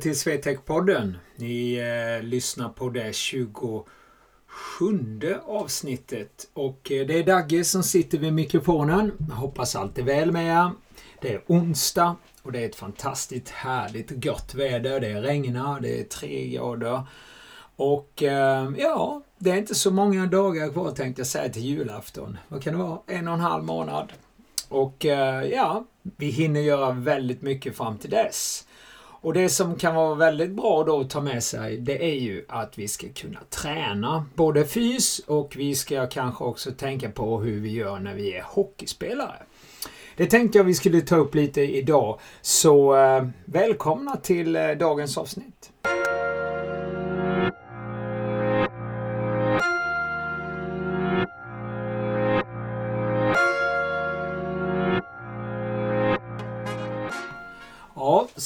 Välkommen till Swetec-podden. Ni eh, lyssnar på det 27 avsnittet. Och eh, det är Dagge som sitter vid mikrofonen. Hoppas allt är väl med er. Det är onsdag och det är ett fantastiskt härligt gott väder. Det regnar, det är tre grader. Och eh, ja, det är inte så många dagar kvar tänkte jag säga till julafton. Vad kan det vara? En och en halv månad. Och eh, ja, vi hinner göra väldigt mycket fram till dess. Och det som kan vara väldigt bra då att ta med sig det är ju att vi ska kunna träna både fys och vi ska kanske också tänka på hur vi gör när vi är hockeyspelare. Det tänkte jag vi skulle ta upp lite idag. Så eh, välkomna till eh, dagens avsnitt.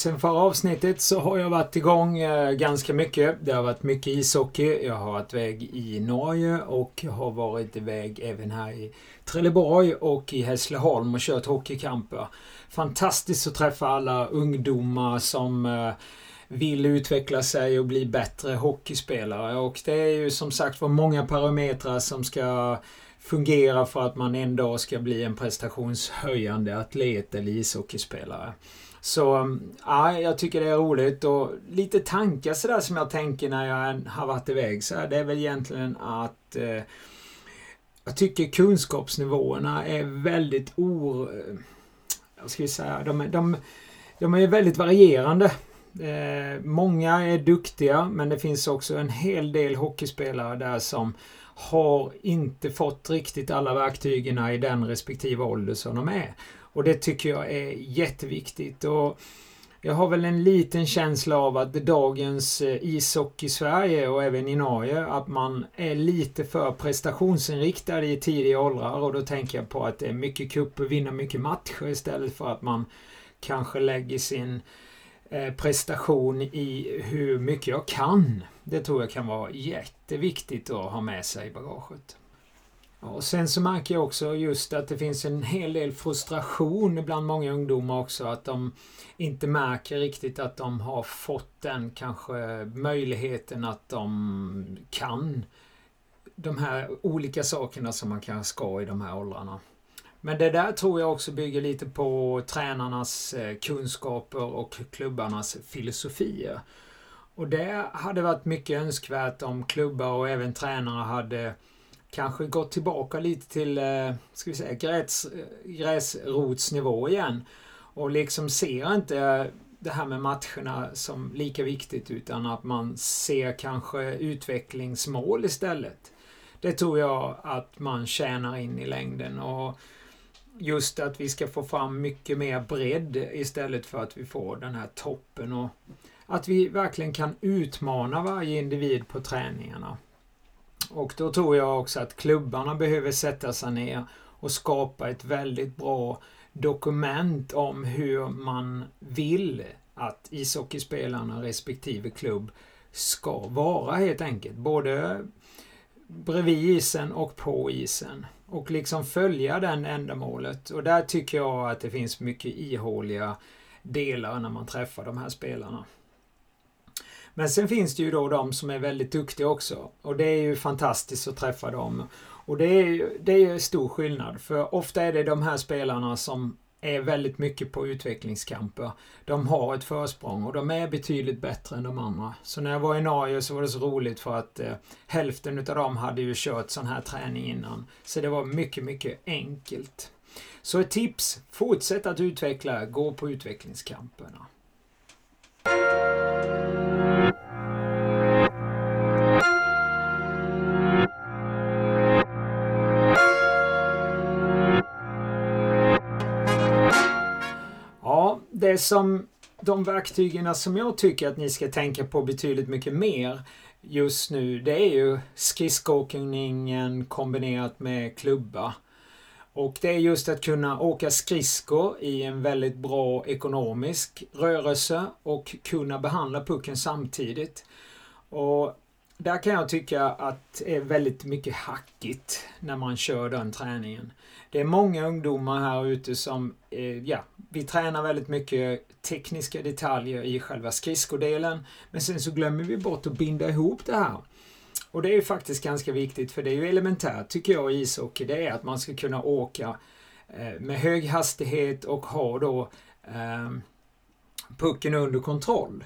Sen förra avsnittet så har jag varit igång eh, ganska mycket. Det har varit mycket ishockey. Jag har varit iväg i Norge och jag har varit iväg även här i Trelleborg och i Hässleholm och kört hockeykamper. Fantastiskt att träffa alla ungdomar som eh, vill utveckla sig och bli bättre hockeyspelare. Och det är ju som sagt var många parametrar som ska fungera för att man en dag ska bli en prestationshöjande atlet eller ishockeyspelare. Så ja, jag tycker det är roligt och lite tankar sådär som jag tänker när jag har varit iväg så här, det är väl egentligen att eh, jag tycker kunskapsnivåerna är väldigt or... Eh, vad ska vi säga? De, de, de är väldigt varierande. Eh, många är duktiga men det finns också en hel del hockeyspelare där som har inte fått riktigt alla verktygen i den respektive ålder som de är. Och det tycker jag är jätteviktigt. Och jag har väl en liten känsla av att dagens eh, ishockey i Sverige och även i Norge att man är lite för prestationsinriktad i tidiga åldrar och då tänker jag på att det är mycket cuper, vinna mycket matcher istället för att man kanske lägger sin eh, prestation i hur mycket jag kan. Det tror jag kan vara jätteviktigt att ha med sig i bagaget. Och sen så märker jag också just att det finns en hel del frustration bland många ungdomar också. Att de inte märker riktigt att de har fått den kanske möjligheten att de kan de här olika sakerna som man kanske ska i de här åldrarna. Men det där tror jag också bygger lite på tränarnas eh, kunskaper och klubbarnas filosofier. Och det hade varit mycket önskvärt om klubbar och även tränare hade kanske gått tillbaka lite till eh, ska vi säga, gräs, eh, gräsrotsnivå igen. Och liksom ser inte det här med matcherna som lika viktigt utan att man ser kanske utvecklingsmål istället. Det tror jag att man tjänar in i längden. och Just att vi ska få fram mycket mer bredd istället för att vi får den här toppen och att vi verkligen kan utmana varje individ på träningarna. Och då tror jag också att klubbarna behöver sätta sig ner och skapa ett väldigt bra dokument om hur man vill att ishockeyspelarna respektive klubb ska vara helt enkelt. Både bredvid isen och på isen. Och liksom följa den ändamålet. Och där tycker jag att det finns mycket ihåliga delar när man träffar de här spelarna. Men sen finns det ju då de som är väldigt duktiga också. Och det är ju fantastiskt att träffa dem. Och det är ju det är stor skillnad. För ofta är det de här spelarna som är väldigt mycket på utvecklingskamper. De har ett försprång och de är betydligt bättre än de andra. Så när jag var i Norge så var det så roligt för att eh, hälften utav dem hade ju kört sån här träning innan. Så det var mycket, mycket enkelt. Så ett tips, fortsätt att utveckla, gå på utvecklingskamperna. Det som de verktygen som jag tycker att ni ska tänka på betydligt mycket mer just nu, det är ju skridskoåkningen kombinerat med klubba. Och det är just att kunna åka skridskor i en väldigt bra ekonomisk rörelse och kunna behandla pucken samtidigt. Och där kan jag tycka att det är väldigt mycket hackigt när man kör den träningen. Det är många ungdomar här ute som, eh, ja, vi tränar väldigt mycket tekniska detaljer i själva skridskodelen. Men sen så glömmer vi bort att binda ihop det här. Och det är ju faktiskt ganska viktigt för det är ju elementärt tycker jag i ishockey. Det är att man ska kunna åka eh, med hög hastighet och ha då eh, pucken under kontroll.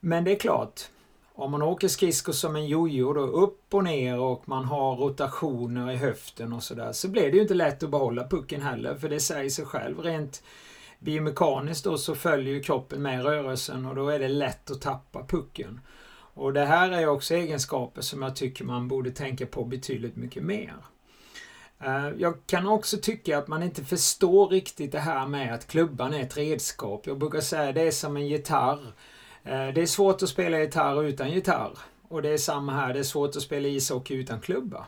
Men det är klart, om man åker skridskor som en jojo då upp och ner och man har rotationer i höften och sådär så blir det ju inte lätt att behålla pucken heller för det säger sig själv rent biomekaniskt då så följer ju kroppen med rörelsen och då är det lätt att tappa pucken. Och det här är också egenskaper som jag tycker man borde tänka på betydligt mycket mer. Eh, jag kan också tycka att man inte förstår riktigt det här med att klubban är ett redskap. Jag brukar säga att det är som en gitarr. Eh, det är svårt att spela gitarr utan gitarr. Och det är samma här, det är svårt att spela ishockey utan klubba.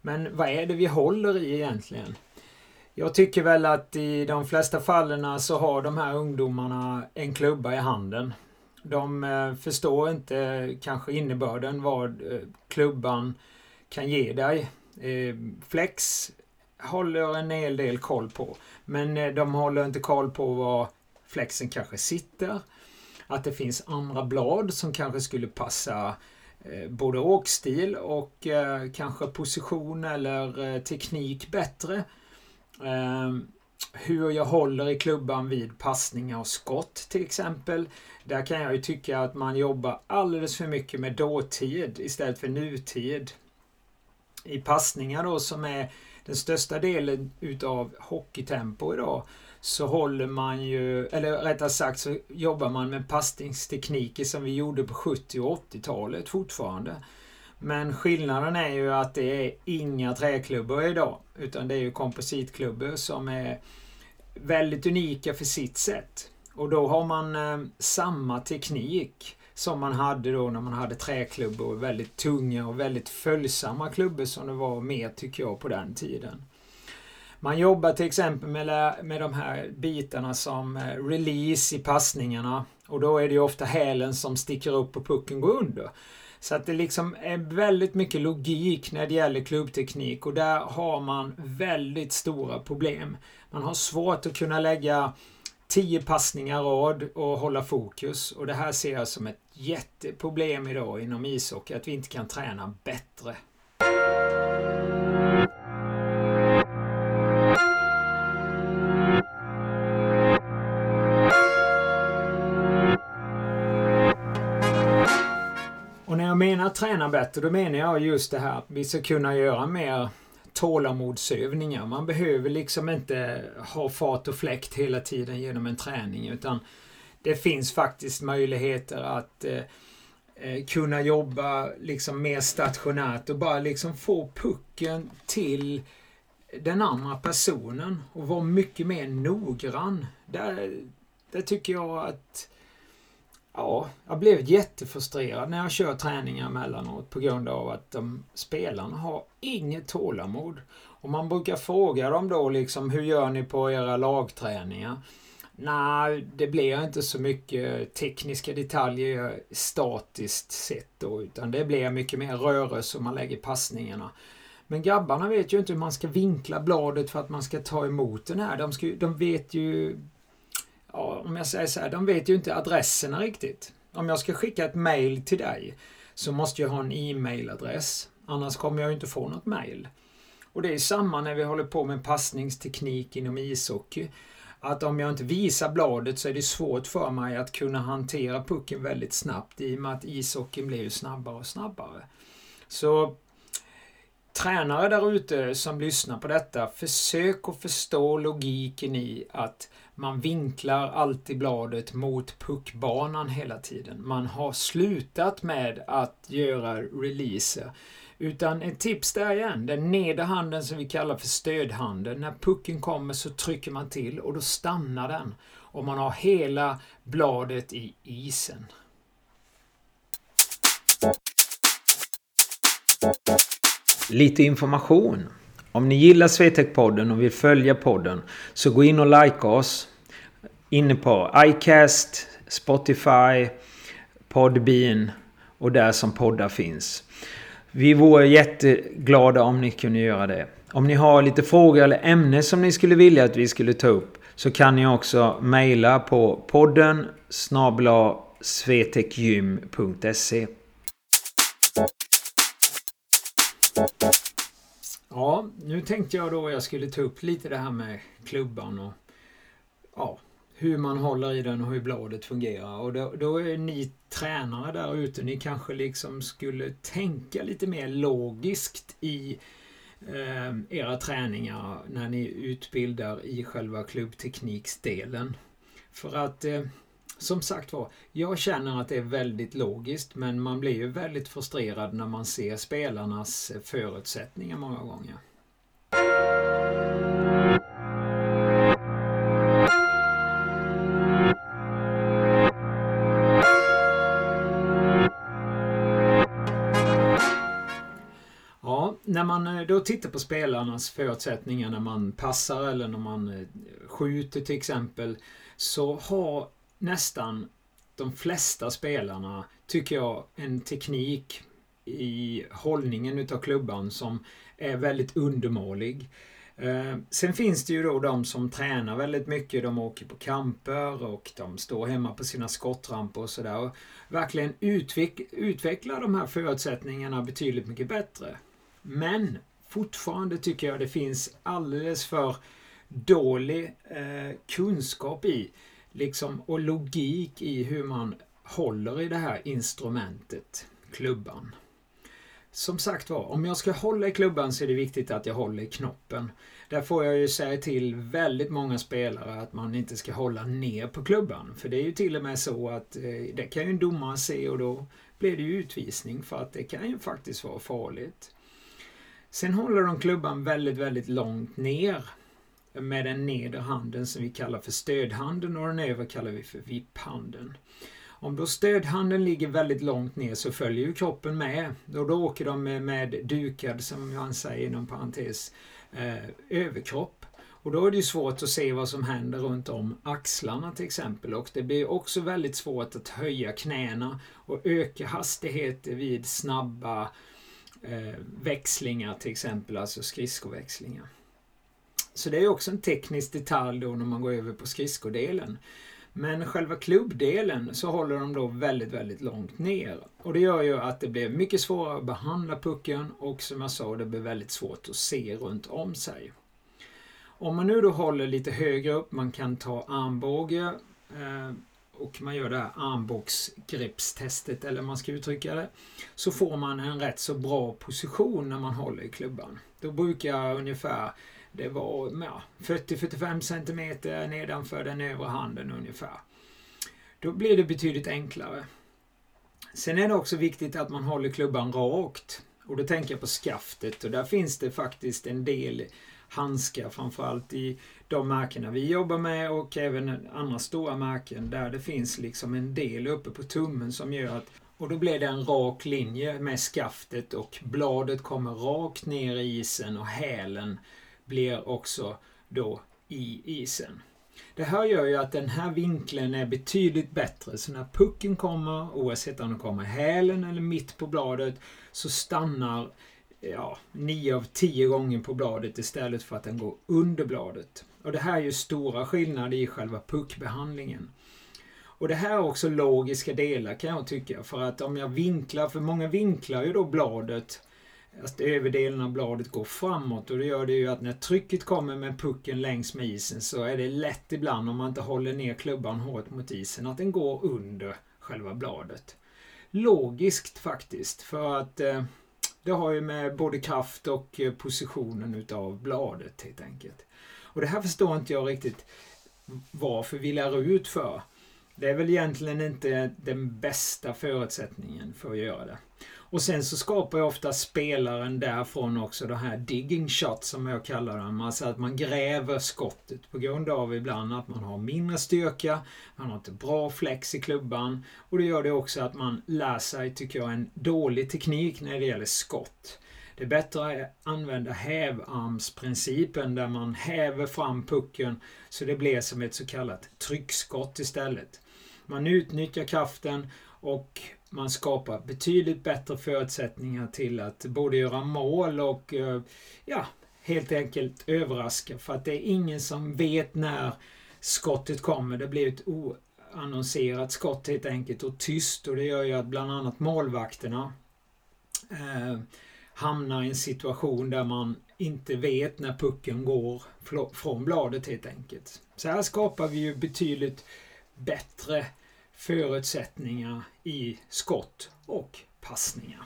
Men vad är det vi håller i egentligen? Jag tycker väl att i de flesta fallen så har de här ungdomarna en klubba i handen. De eh, förstår inte kanske innebörden vad eh, klubban kan ge dig. Flex håller en hel del koll på. Men de håller inte koll på var flexen kanske sitter. Att det finns andra blad som kanske skulle passa eh, både åkstil och eh, kanske position eller eh, teknik bättre. Ehm, hur jag håller i klubban vid passningar och skott till exempel. Där kan jag ju tycka att man jobbar alldeles för mycket med dåtid istället för nutid. I passningar då som är den största delen utav hockeytempo idag så håller man ju, eller rättare sagt så jobbar man med passningstekniker som vi gjorde på 70 och 80-talet fortfarande. Men skillnaden är ju att det är inga träklubbor idag utan det är ju kompositklubbor som är väldigt unika för sitt sätt. Och då har man eh, samma teknik som man hade då när man hade träklubbor. Väldigt tunga och väldigt följsamma klubbor som det var mer tycker jag på den tiden. Man jobbar till exempel med, med de här bitarna som eh, release i passningarna. Och då är det ju ofta hälen som sticker upp och pucken går under. Så att det liksom är väldigt mycket logik när det gäller klubbteknik och där har man väldigt stora problem. Man har svårt att kunna lägga tio passningar rad och hålla fokus. Och det här ser jag som ett jätteproblem idag inom ishockey, att vi inte kan träna bättre. Träna bättre, då menar jag just det här att vi ska kunna göra mer tålamodsövningar. Man behöver liksom inte ha fart och fläkt hela tiden genom en träning utan det finns faktiskt möjligheter att eh, eh kunna jobba liksom mer stationärt och bara liksom få pucken till den andra personen och vara mycket mer noggrann. Där, där tycker jag att Ja, jag blev jättefrustrerad när jag kör träningar emellanåt på grund av att de spelarna har inget tålamod. Och man brukar fråga dem då liksom, hur gör ni på era lagträningar? Nej, det blir inte så mycket tekniska detaljer statiskt sett då, utan det blir mycket mer rörelse och man lägger passningarna. Men grabbarna vet ju inte hur man ska vinkla bladet för att man ska ta emot den här. De, ska, de vet ju ja, om jag säger så här, de vet ju inte adresserna riktigt. Om jag ska skicka ett mail till dig så måste jag ha en e-mailadress. Annars kommer jag inte få något mail. Och det är samma när vi håller på med passningsteknik inom ishockey. Att om jag inte visar bladet så är det svårt för mig att kunna hantera pucken väldigt snabbt i och med att ishockeyn blir ju snabbare och snabbare. Så tränare där ute som lyssnar på detta, försök att förstå logiken i att man vinklar alltid bladet mot puckbanan hela tiden. Man har slutat med att göra releaser. Utan ett tips där igen, den nedre handen som vi kallar för stödhanden. När pucken kommer så trycker man till och då stannar den. Och man har hela bladet i isen. Lite information Om ni gillar Swetec-podden och vill följa podden så gå in och like oss. Inne på iCast, Spotify, Podbean och där som poddar finns. Vi vore jätteglada om ni kunde göra det. Om ni har lite frågor eller ämnen som ni skulle vilja att vi skulle ta upp så kan ni också mejla på podden snabla svetekgym.se Ja, nu tänkte jag då jag skulle ta upp lite det här med klubban och ja, hur man håller i den och hur bladet fungerar. Och då, då är ni tränare där ute, ni kanske liksom skulle tänka lite mer logiskt i eh, era träningar när ni utbildar i själva klubbtekniksdelen. För att eh, som sagt var, jag känner att det är väldigt logiskt men man blir ju väldigt frustrerad när man ser spelarnas förutsättningar många gånger. Ja, när man eh, då tittar på spelarnas förutsättningar när man passar eller när man eh, skjuter till exempel så har nästan de flesta spelarna, tycker jag, en teknik i hållningen utav klubban som är väldigt undermålig. Eh, sen finns det ju då de som tränar väldigt mycket. De åker på kamper och de står hemma på sina skottramper och sådär. Verkligen utveck utvecklar de här förutsättningarna betydligt mycket bättre. Men fortfarande tycker jag det finns alldeles för dålig eh, kunskap i liksom, och logik i hur man håller i det här instrumentet, klubban. Som sagt var, om jag ska hålla i klubban så är det viktigt att jag håller i knoppen. Där får jag ju säga till väldigt många spelare att man inte ska hålla ner på klubban. För det är ju till och med så att eh, det kan ju en domare se och då blir det ju utvisning för att det kan ju faktiskt vara farligt. Sen håller de klubban väldigt, väldigt långt ner med den nedre handen som vi kallar för stödhanden och den övre kallar vi för vipphanden. Om då stödhanden ligger väldigt långt ner så följer ju kroppen med. Och då åker de med, med dukad, som man säger inom parentes, eh, överkropp. Och då är det ju svårt att se vad som händer runt om axlarna till exempel. Och det blir också väldigt svårt att höja knäna och öka hastigheter vid snabba eh, växlingar till exempel, alltså skridskoväxlingar. Så det är också en teknisk detalj då när man går över på skridskodelen. Men själva klubbdelen så håller de då väldigt, väldigt långt ner. Och det gör ju att det blir mycket svårare att behandla pucken och som jag sa, det blir väldigt svårt att se runt om sig. Om man nu då håller lite högre upp, man kan ta armbåge eh, och man gör det här armbågsgreppstestet, eller man ska uttrycka det, så får man en rätt så bra position när man håller i klubban. Då brukar ungefär det var ja, 40-45 cm nedanför den övre handen ungefär. Då blir det betydligt enklare. Sen är det också viktigt att man håller klubban rakt. Och då tänker jag på skaftet och där finns det faktiskt en del handskar framförallt i de märkena vi jobbar med och även andra stora märken där det finns liksom en del uppe på tummen som gör att och då blir det en rak linje med skaftet och bladet kommer rakt ner i isen och hälen blir också då i isen. Det här gör ju att den här vinkeln är betydligt bättre. Så när pucken kommer, oavsett om den kommer i hälen eller mitt på bladet, så stannar ja, 9 av 10 gånger på bladet istället för att den går under bladet. Och det här är ju stora skillnader i själva puckbehandlingen. Och det här är också logiska delar kan jag tycka. För att om jag vinklar, för många vinklar ju då bladet att överdelen av bladet går framåt och det gör det ju att när trycket kommer med pucken längs med isen så är det lätt ibland om man inte håller ner klubban hårt mot isen att den går under själva bladet. Logiskt faktiskt för att eh, det har ju med både kraft och eh, positionen utav bladet helt enkelt. Och det här förstår inte jag riktigt varför vi lär ut för. Det är väl egentligen inte den bästa förutsättningen för att göra det. Och sen så skapar jag ofta spelaren därifrån också det här digging shot som jag kallar dem. Alltså att man gräver skottet på grund av ibland att man har mindre styrka, man har inte bra flex i klubban och det gör det också att man lär sig, tycker jag, en dålig teknik när det gäller skott. Det är bättre att använda hävarmsprincipen där man häver fram pucken så det blir som ett så kallat tryckskott istället. Man utnyttjar kraften och man skapar betydligt bättre förutsättningar till att både göra mål och eh, ja, helt enkelt överraska. För att det är ingen som vet när skottet kommer. Det blir ett oannonserat skott helt enkelt och tyst och det gör ju att bland annat målvakterna eh, hamnar i en situation där man inte vet när pucken går från bladet helt enkelt. Så här skapar vi ju betydligt bättre förutsättningar i skott och passningar.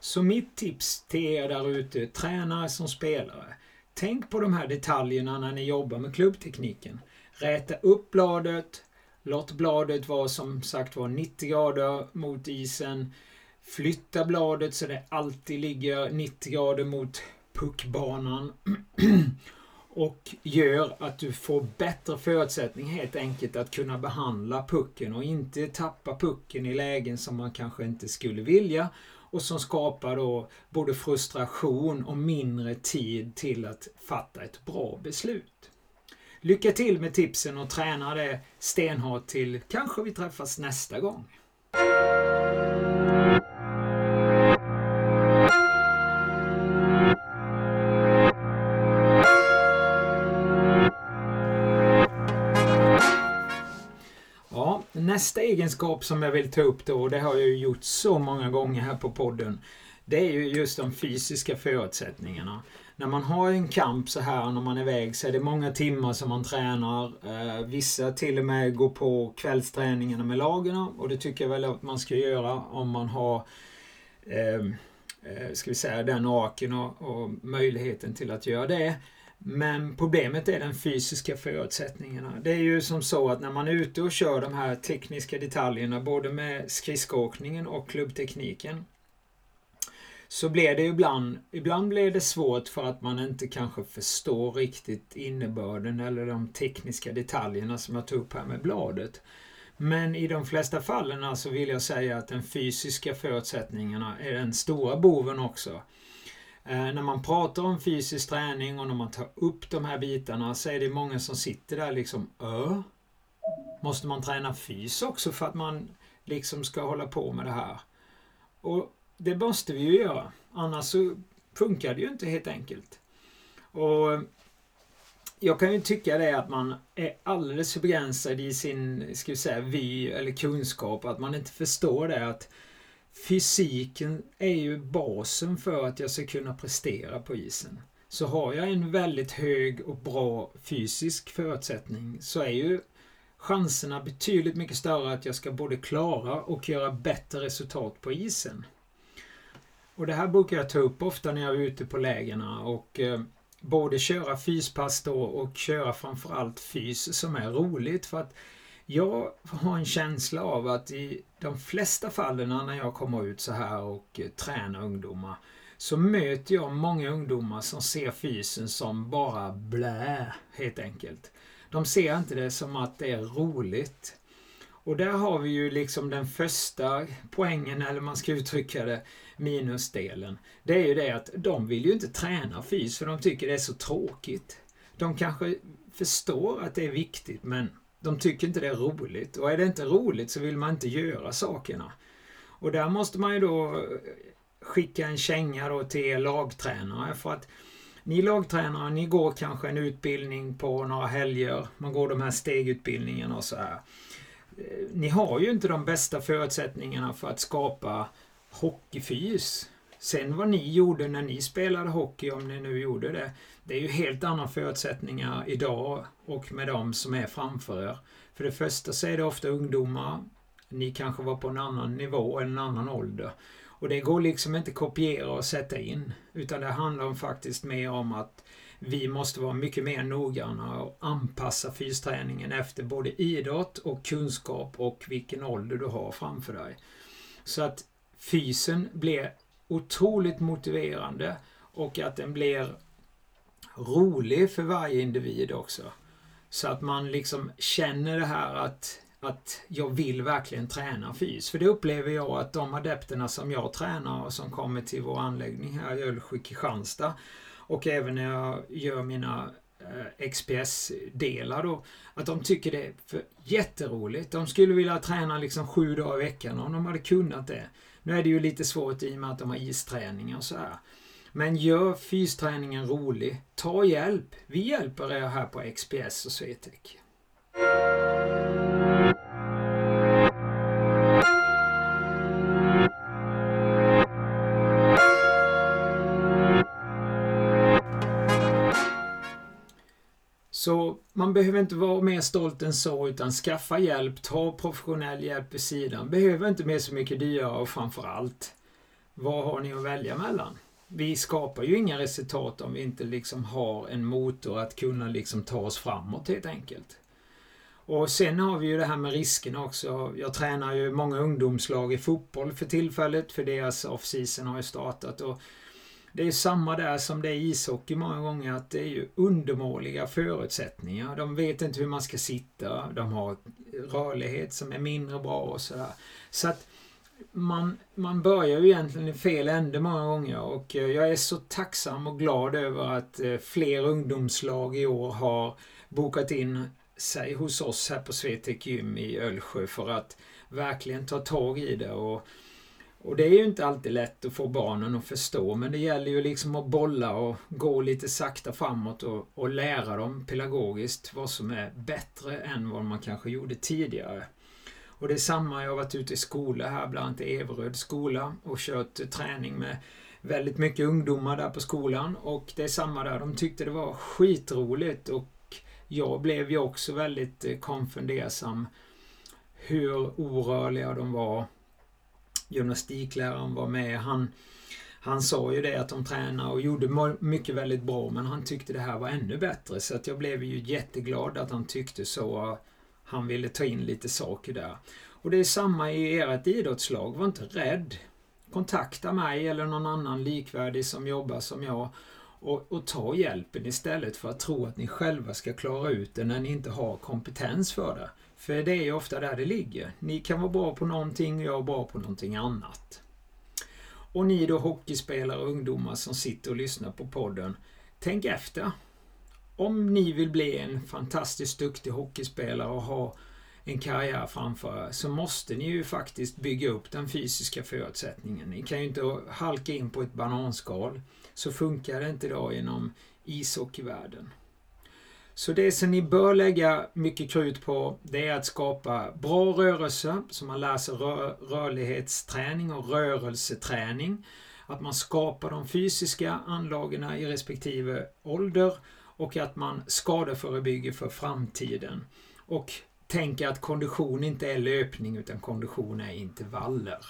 Så mitt tips till er där ute, tränare som spelare. Tänk på de här detaljerna när ni jobbar med klubbtekniken. Räta upp bladet, låt bladet vara som sagt var 90 grader mot isen. Flytta bladet så det alltid ligger 90 grader mot puckbanan. och gör att du får bättre förutsättning helt enkelt att kunna behandla pucken och inte tappa pucken i lägen som man kanske inte skulle vilja och som skapar då både frustration och mindre tid till att fatta ett bra beslut. Lycka till med tipsen och träna det stenhårt till kanske vi träffas nästa gång. Nästa egenskap som jag vill ta upp då, och det har jag ju gjort så många gånger här på podden, det är ju just de fysiska förutsättningarna. När man har en kamp så här när man är iväg så är det många timmar som man tränar. Eh, vissa till och med går på kvällsträningarna med lagen och det tycker jag väl att man ska göra om man har eh, eh ska vi säga den orken och, och möjligheten till att göra det. Men problemet är den fysiska förutsättningarna. Det är ju som så att när man är ute och kör de här tekniska detaljerna både med skridskoåkningen och klubbtekniken så blir det ibland, ibland blir det svårt för att man inte kanske förstår riktigt innebörden eller de tekniska detaljerna som jag tog upp här med bladet. Men i de flesta fallen så vill jag säga att den fysiska förutsättningarna är den stora boven också. Eh, när man pratar om fysisk träning och när man tar upp de här bitarna så är det många som sitter där liksom Ö? Måste man träna fys också för att man liksom ska hålla på med det här? Och det måste vi ju göra. Annars så funkar det ju inte helt enkelt. Och jag kan ju tycka det att man är alldeles för begränsad i sin, ska vi säga, vy eller kunskap. Att man inte förstår det att fysiken är ju basen för att jag ska kunna prestera på isen. Så har jag en väldigt hög och bra fysisk förutsättning så är ju chanserna betydligt mycket större att jag ska både klara och göra bättre resultat på isen. Och det här brukar jag ta upp ofta när jag är ute på lägena och eh, både köra fyspass då och köra framförallt fys som är roligt för att jag har en känsla av att i de flesta fallen när jag kommer ut så här och eh, tränar ungdomar så möter jag många ungdomar som ser fysen som bara blä, helt enkelt. De ser inte det som att det är roligt. Och där har vi ju liksom den första poängen, eller man ska uttrycka det, minusdelen. Det är ju det att de vill ju inte träna fys för de tycker det är så tråkigt. De kanske förstår att det är viktigt men de tycker inte det är roligt. Och är det inte roligt så vill man inte göra sakerna. Och där måste man ju då eh, skicka en känga då till er lagtränare för att ni lagtränare, ni går kanske en utbildning på några helger. Man går de här stegutbildningarna och så här. Eh, ni har ju inte de bästa förutsättningarna för att skapa hockeyfys. Sen vad ni gjorde när ni spelade hockey, om ni nu gjorde det, det är ju helt andra förutsättningar idag och med de som är framför er. För det första så är det ofta ungdomar. Ni kanske var på en annan nivå, en annan ålder. Och det går liksom inte kopiera och sätta in. Utan det handlar om faktiskt mer om att vi måste vara mycket mer noggranna och anpassa fysträningen efter både idrott och kunskap och vilken ålder du har framför dig. Så att fysen blir otroligt motiverande och att den blir rolig för varje individ också. Så att man liksom känner det här att att jag vill verkligen träna fys. För det upplever jag att de adepterna som jag tränar och som kommer till vår anläggning här i Ölsjö, Kristianstad och även när jag gör mina eh, XPS-delar då, att de tycker det är för jätteroligt. De skulle vilja träna liksom sju dagar i veckan om de hade kunnat det. Nu är det ju lite svårt i och med att de har isträning och så här. Men gör fysträningen rolig. Ta hjälp. Vi hjälper er här på XPS och Swetec. Så man behöver inte vara mer stolt än så utan skaffa hjälp, ta professionell hjälp vid sidan. Behöver inte bli så mycket dyrare och framförallt, vad har ni att välja mellan? Vi skapar ju inga resultat om vi inte liksom har en motor att kunna liksom ta oss framåt helt enkelt. Och sen har vi ju det här med riskerna också. Jag tränar ju många ungdomslag i fotboll för tillfället för deras off-season har ju startat. Och det är samma där som det är i ishockey många gånger att det är ju undermåliga förutsättningar. De vet inte hur man ska sitta, de har rörlighet som är mindre bra och sådär. Så att man, man börjar ju egentligen i fel ände många gånger och eh, jag är så tacksam och glad över att eh, fler ungdomslag i år har bokat in sig hos oss här på Swetec Gym i Ölsjö för att verkligen ta tag i det. Och och det är ju inte alltid lätt att få barnen att förstå men det gäller ju liksom att bolla och gå lite sakta framåt och, och lära dem pedagogiskt vad som är bättre än vad man kanske gjorde tidigare. Och det är samma, jag har varit ute i skola här, bland annat i Everöd skola och kört träning med väldigt mycket ungdomar där på skolan och det är samma där, de tyckte det var skitroligt och jag blev ju också väldigt eh, konfundersam hur orörliga de var gymnastikläraren var med. Han, han sa ju det att de tränade och gjorde mycket väldigt bra men han tyckte det här var ännu bättre så att jag blev ju jätteglad att han tyckte så. Han ville ta in lite saker där. Och det är samma i ert idrottslag, var inte rädd. Kontakta mig eller någon annan likvärdig som jobbar som jag och, och, ta hjälpen istället för att tro att ni själva ska klara ut det när ni inte har kompetens för det. För det är ju ofta där det ligger. Ni kan vara bra på någonting och jag är bra på någonting annat. Och ni då hockeyspelare och ungdomar som sitter och lyssnar på podden. Tänk efter. Om ni vill bli en fantastiskt duktig hockeyspelare och ha en karriär framför er så måste ni ju faktiskt bygga upp den fysiska förutsättningen. Ni kan ju inte halka in på ett bananskal. Så funkar det inte idag inom ishockeyvärlden. Så det som ni bör lägga mycket krut på det är att skapa bra rörelse, så man lär sig rör rörlighetsträning och rörelseträning. Att man skapar de fysiska anlagen i respektive ålder och att man skadeförebygger för framtiden. Och tänka att kondition inte är löpning utan kondition är intervaller.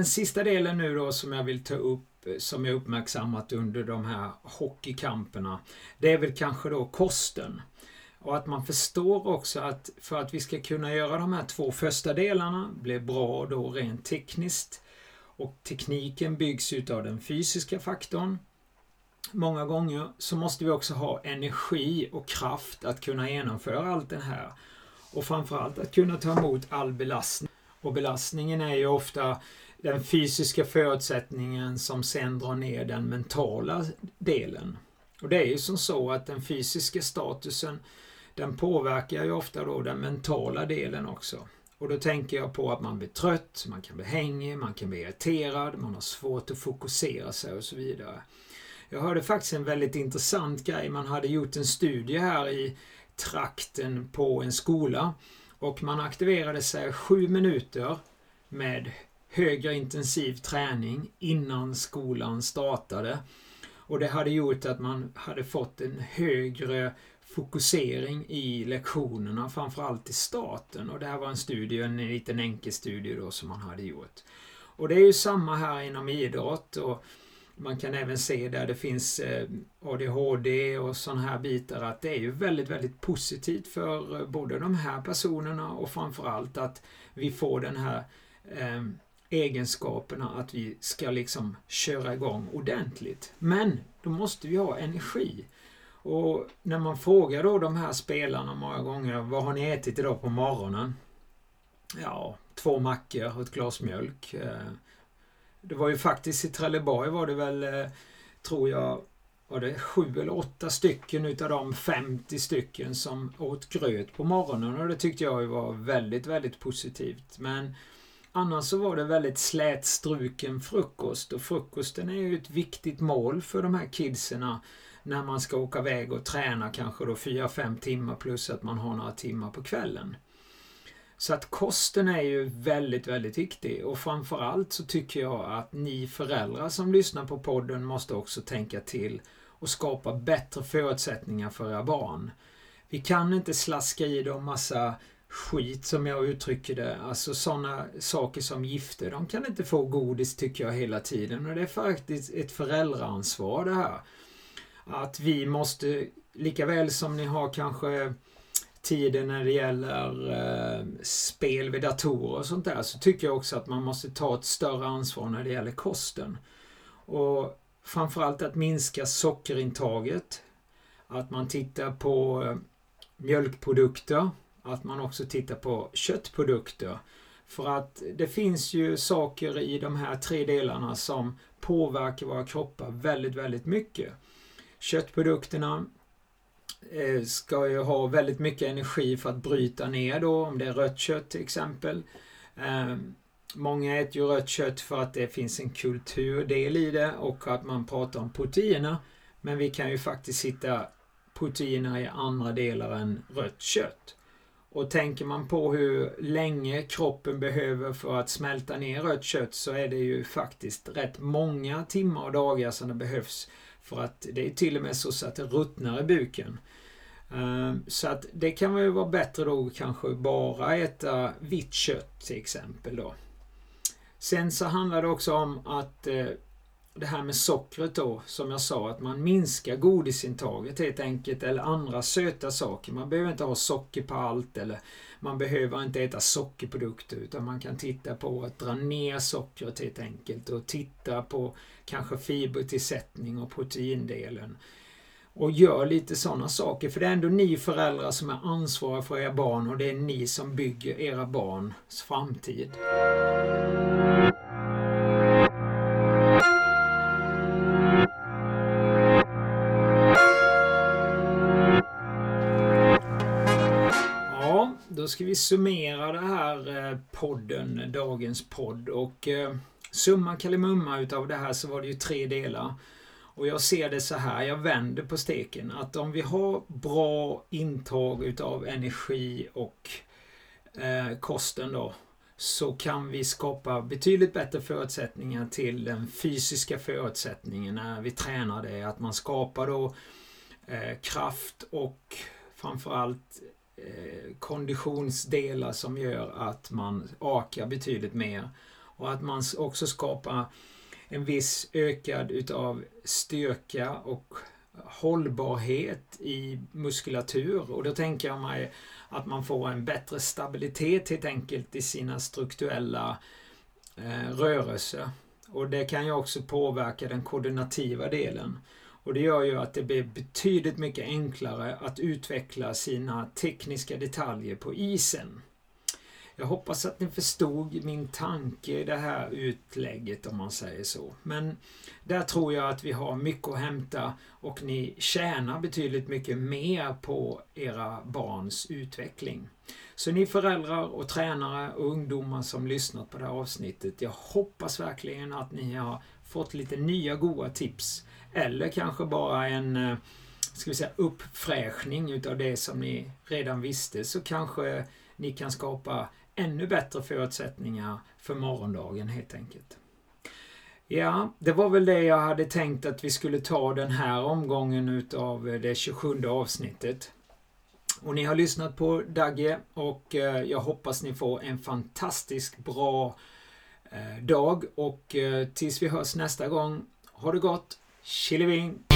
Den sista delen nu då som jag vill ta upp eh, som jag uppmärksammat under de här hockeykamperna. Det är väl kanske då kosten. Och att man förstår också att för att vi ska kunna göra de här två första delarna, bli bra då rent tekniskt och tekniken byggs utav den fysiska faktorn många gånger så måste vi också ha energi och kraft att kunna genomföra allt det här. Och framförallt att kunna ta emot all belastning. Och belastningen är ju ofta den fysiska förutsättningen som sen drar ner den mentala delen. Och det är ju som så att den fysiska statusen den påverkar ju ofta då den mentala delen också. Och då tänker jag på att man blir trött, man kan bli hängig, man kan bli irriterad, man har svårt att fokusera sig och så vidare. Jag hörde faktiskt en väldigt intressant grej. Man hade gjort en studie här i trakten på en skola och man aktiverade sig sju minuter med högre intensiv träning innan skolan startade. Och det hade gjort att man hade fått en högre fokusering i lektionerna, framförallt i starten. Och det här var en studie, en liten enkel studie då som man hade gjort. Och det är ju samma här inom idrott och man kan även se där det finns eh, ADHD och sådana här bitar att det är ju väldigt, väldigt positivt för eh, både de här personerna och framförallt att vi får den här eh, egenskaperna att vi ska liksom köra igång ordentligt. Men då måste vi ha energi. Och när man frågar då de här spelarna många gånger, vad har ni ätit idag på morgonen? Ja, två mackor och ett glas mjölk. Eh, det var ju faktiskt i Trelleborg var det väl, eh, tror jag, var det sju eller åtta stycken utav de 50 stycken som åt gröt på morgonen och det tyckte jag var väldigt, väldigt positivt. Men annars så var det väldigt slätstruken frukost och frukosten är ju ett viktigt mål för de här kidserna när man ska åka iväg och träna kanske då 4-5 timmar plus att man har några timmar på kvällen. Så att kosten är ju väldigt, väldigt viktig och framförallt så tycker jag att ni föräldrar som lyssnar på podden måste också tänka till och skapa bättre förutsättningar för era barn. Vi kan inte slaska i dem massa skit som jag uttrycker det. Alltså sådana saker som gifter. De kan inte få godis tycker jag hela tiden och det är faktiskt ett föräldraansvar det här. Att vi måste, lika väl som ni har kanske tiden när det gäller eh, spel vid datorer och sånt där så tycker jag också att man måste ta ett större ansvar när det gäller kosten. Och framförallt att minska sockerintaget. Att man tittar på eh, mjölkprodukter. Att man också tittar på köttprodukter. För att det finns ju saker i de här tre delarna som påverkar våra kroppar väldigt, väldigt mycket. Köttprodukterna eh, ska ju ha väldigt mycket energi för att bryta ner då, om det är rött kött till exempel. Eh, många äter ju rött kött för att det finns en kulturdel i det och att man pratar om proteiner. Men vi kan ju faktiskt hitta proteiner i andra delar än rött kött. Och tänker man på hur länge kroppen behöver för att smälta ner rött kött så är det ju faktiskt rätt många timmar och dagar som det behövs för att det är till och med så att det ruttnar i buken. Ehm, så att det kan väl vara bättre då kanske bara äta vitt kött till exempel då. Sen så handlar det också om att eh, det här med sockret då, som jag sa, att man minskar godisintaget helt enkelt, eller andra söta saker. Man behöver inte ha socker på allt, eller man behöver inte äta sockerprodukter, utan man kan titta på att dra ner sockret helt enkelt och titta på kanske fibertillsättning och proteindelen. Och gör lite sådana saker, för det är ändå ni föräldrar som är ansvariga för era barn och det är ni som bygger era barns framtid. Ska vi summera det här eh, podden, dagens podd. Och eh, summa kalimumma utav det här så var det ju tre delar. Och jag ser det så här, jag vänder på steken, att om vi har bra intag utav energi och eh, kosten då, så kan vi skapa betydligt bättre förutsättningar till den fysiska förutsättningen när vi tränar det. Att man skapar då eh, kraft och framförallt Eh, konditionsdelar som gör att man akar betydligt mer. Och att man också skapar en viss ökad utav styrka och hållbarhet i muskulatur. Och då tänker jag mig att man får en bättre stabilitet helt enkelt i sina strukturella eh, rörelser. Och det kan ju också påverka den koordinativa delen. Och det gör ju att det blir betydligt mycket enklare att utveckla sina tekniska detaljer på isen. Jag hoppas att ni förstod min tanke i det här utlägget om man säger så. Men där tror jag att vi har mycket att hämta och ni tjänar betydligt mycket mer på era barns utveckling. Så ni föräldrar och tränare och ungdomar som lyssnat på det här avsnittet. Jag hoppas verkligen att ni har fått lite nya goda tips. Eller kanske bara en eh, ska vi säga, uppfräschning utav det som ni redan visste. Så kanske ni kan skapa ännu bättre förutsättningar för morgondagen helt enkelt. Ja, det var väl det jag hade tänkt att vi skulle ta den här omgången utav eh, det 27 avsnittet. Och ni har lyssnat på Dagge och eh, jag hoppas ni får en fantastiskt bra Eh, dag och eh, tills vi hörs nästa gång, ha det gott! Chiliving!